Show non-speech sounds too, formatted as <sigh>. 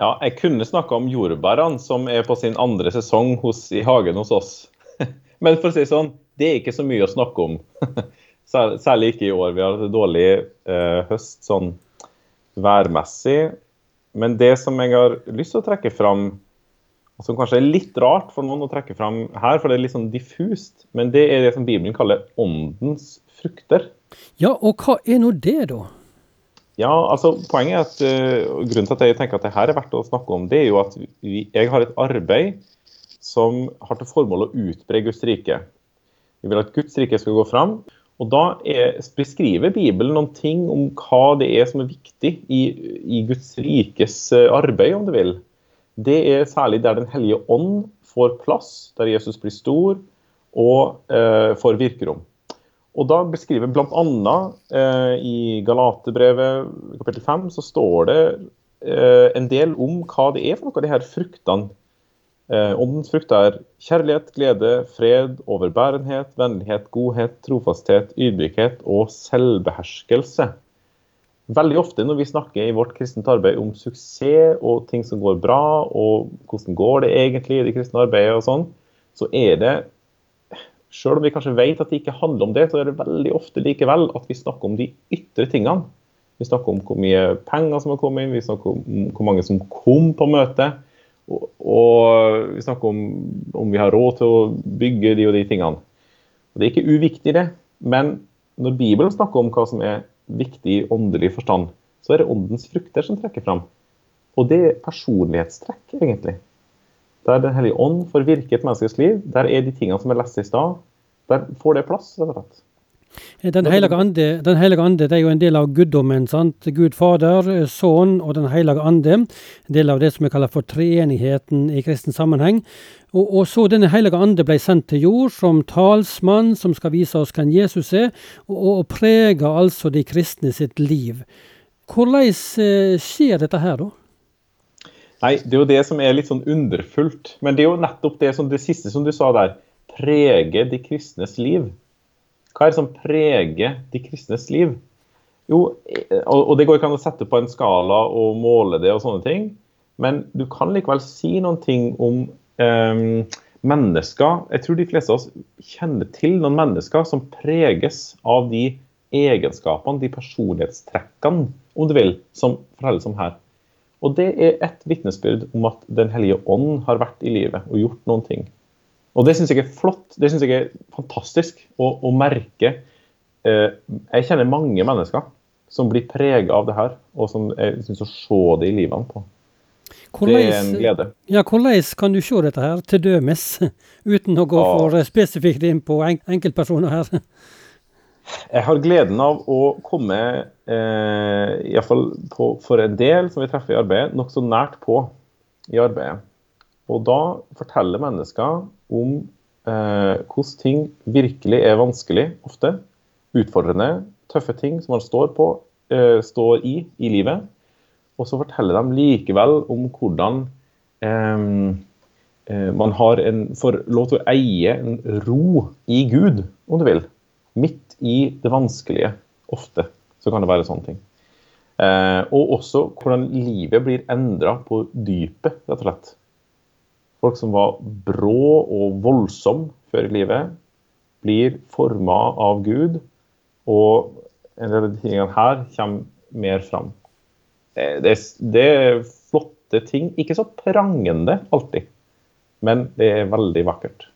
Ja, jeg kunne snakka om jordbærene som er på sin andre sesong hos, i hagen hos oss. <laughs> Men for å si sånn, det er ikke så mye å snakke om. <laughs> Særlig ikke i år. Vi har hatt en dårlig eh, høst sånn værmessig. Men det som jeg har lyst til å trekke fram, som kanskje er litt rart for noen å trekke fram her, for det er litt sånn diffust, men det er det som Bibelen kaller åndens frukter. Ja, og hva er nå det, da? Ja, altså Poenget er at uh, grunnen til at jeg tenker at det her er verdt å snakke om, det er jo at vi, jeg har et arbeid som har til formål å utbre Guds rike. Vi vil at Guds rike skal gå fram. Og Da er, beskriver Bibelen noen ting om hva det er som er viktig i, i Guds rikes eh, arbeid, om du vil. Det er særlig der Den hellige ånd får plass, der Jesus blir stor og eh, får virkerom. Og da beskriver bl.a. Eh, i Galatebrevet kapittel 5 så står det eh, en del om hva det er for noe av de her fruktene. Eh, åndens frukt er kjærlighet, glede, fred, overbærenhet, vennlighet, godhet, trofasthet, ydmykhet og selvbeherskelse. Veldig ofte når vi snakker i vårt kristent arbeid om suksess og ting som går bra, og hvordan går det egentlig i det kristne arbeidet og sånn, så er det selv om vi kanskje vet at det ikke handler om det, så er det veldig ofte likevel at vi snakker om de ytre tingene. Vi snakker om hvor mye penger som har kommet inn, vi snakker om hvor mange som kom på møtet. Og, og vi snakker om om vi har råd til å bygge de og de tingene. Og det er ikke uviktig, det. Men når Bibelen snakker om hva som er viktig i åndelig forstand, så er det åndens frukter som trekker fram. Og det er personlighetstrekk, egentlig. Der Den hellige ånd får virke et menneskes liv, der er de tingene som er lest i stad, der får det plass, rett og slett. Den hellige, ande, den hellige ande det er jo en del av guddommen. sant? Gud Fader, Sønn og Den hellige ande. En del av det som vi kaller for treenigheten i kristen sammenheng. Og, og, så denne hellige ande ble sendt til jord som talsmann som skal vise oss hvem Jesus er, og, og preger altså de kristne sitt liv. Hvordan eh, skjer dette her, da? Nei, Det er jo det som er litt sånn underfullt. Men det er jo nettopp det, som det siste som du sa der. Prege de kristnes liv. Hva er det som preger de kristnes liv? Jo, og det går ikke an å sette på en skala og måle det og sånne ting. Men du kan likevel si noen ting om um, mennesker. Jeg tror de fleste av oss kjenner til noen mennesker som preges av de egenskapene, de personlighetstrekkene, om du vil, som fortelles om her. Og det er et vitnesbyrd om at Den hellige ånd har vært i livet og gjort noen ting. Og det syns jeg er flott. Det syns jeg er fantastisk å, å merke. Eh, jeg kjenner mange mennesker som blir prega av det her, og som jeg syns å se det i livene på. Hvordan, det er en glede. Ja, hvordan kan du se dette her, til dømes, <laughs> uten å gå for spesifikt inn på enkeltpersoner her? Jeg har gleden av å komme, eh, iallfall for en del som vi treffer i arbeidet, nokså nært på i arbeidet. Og da forteller mennesker om eh, hvordan ting virkelig er vanskelig, ofte. Utfordrende, tøffe ting som man står, på, eh, står i i livet. Og så forteller de likevel om hvordan eh, eh man har en, får lov til å eie en ro i Gud, om du vil midt i det vanskelige, ofte, så kan det være sånne ting. Eh, og også hvordan livet blir endra på dypet, rett og slett. Folk som var brå og voldsom før i livet, blir forma av Gud, og en del av de tingene her kommer mer fram. Det, det er flotte ting. Ikke så prangende alltid, men det er veldig vakkert.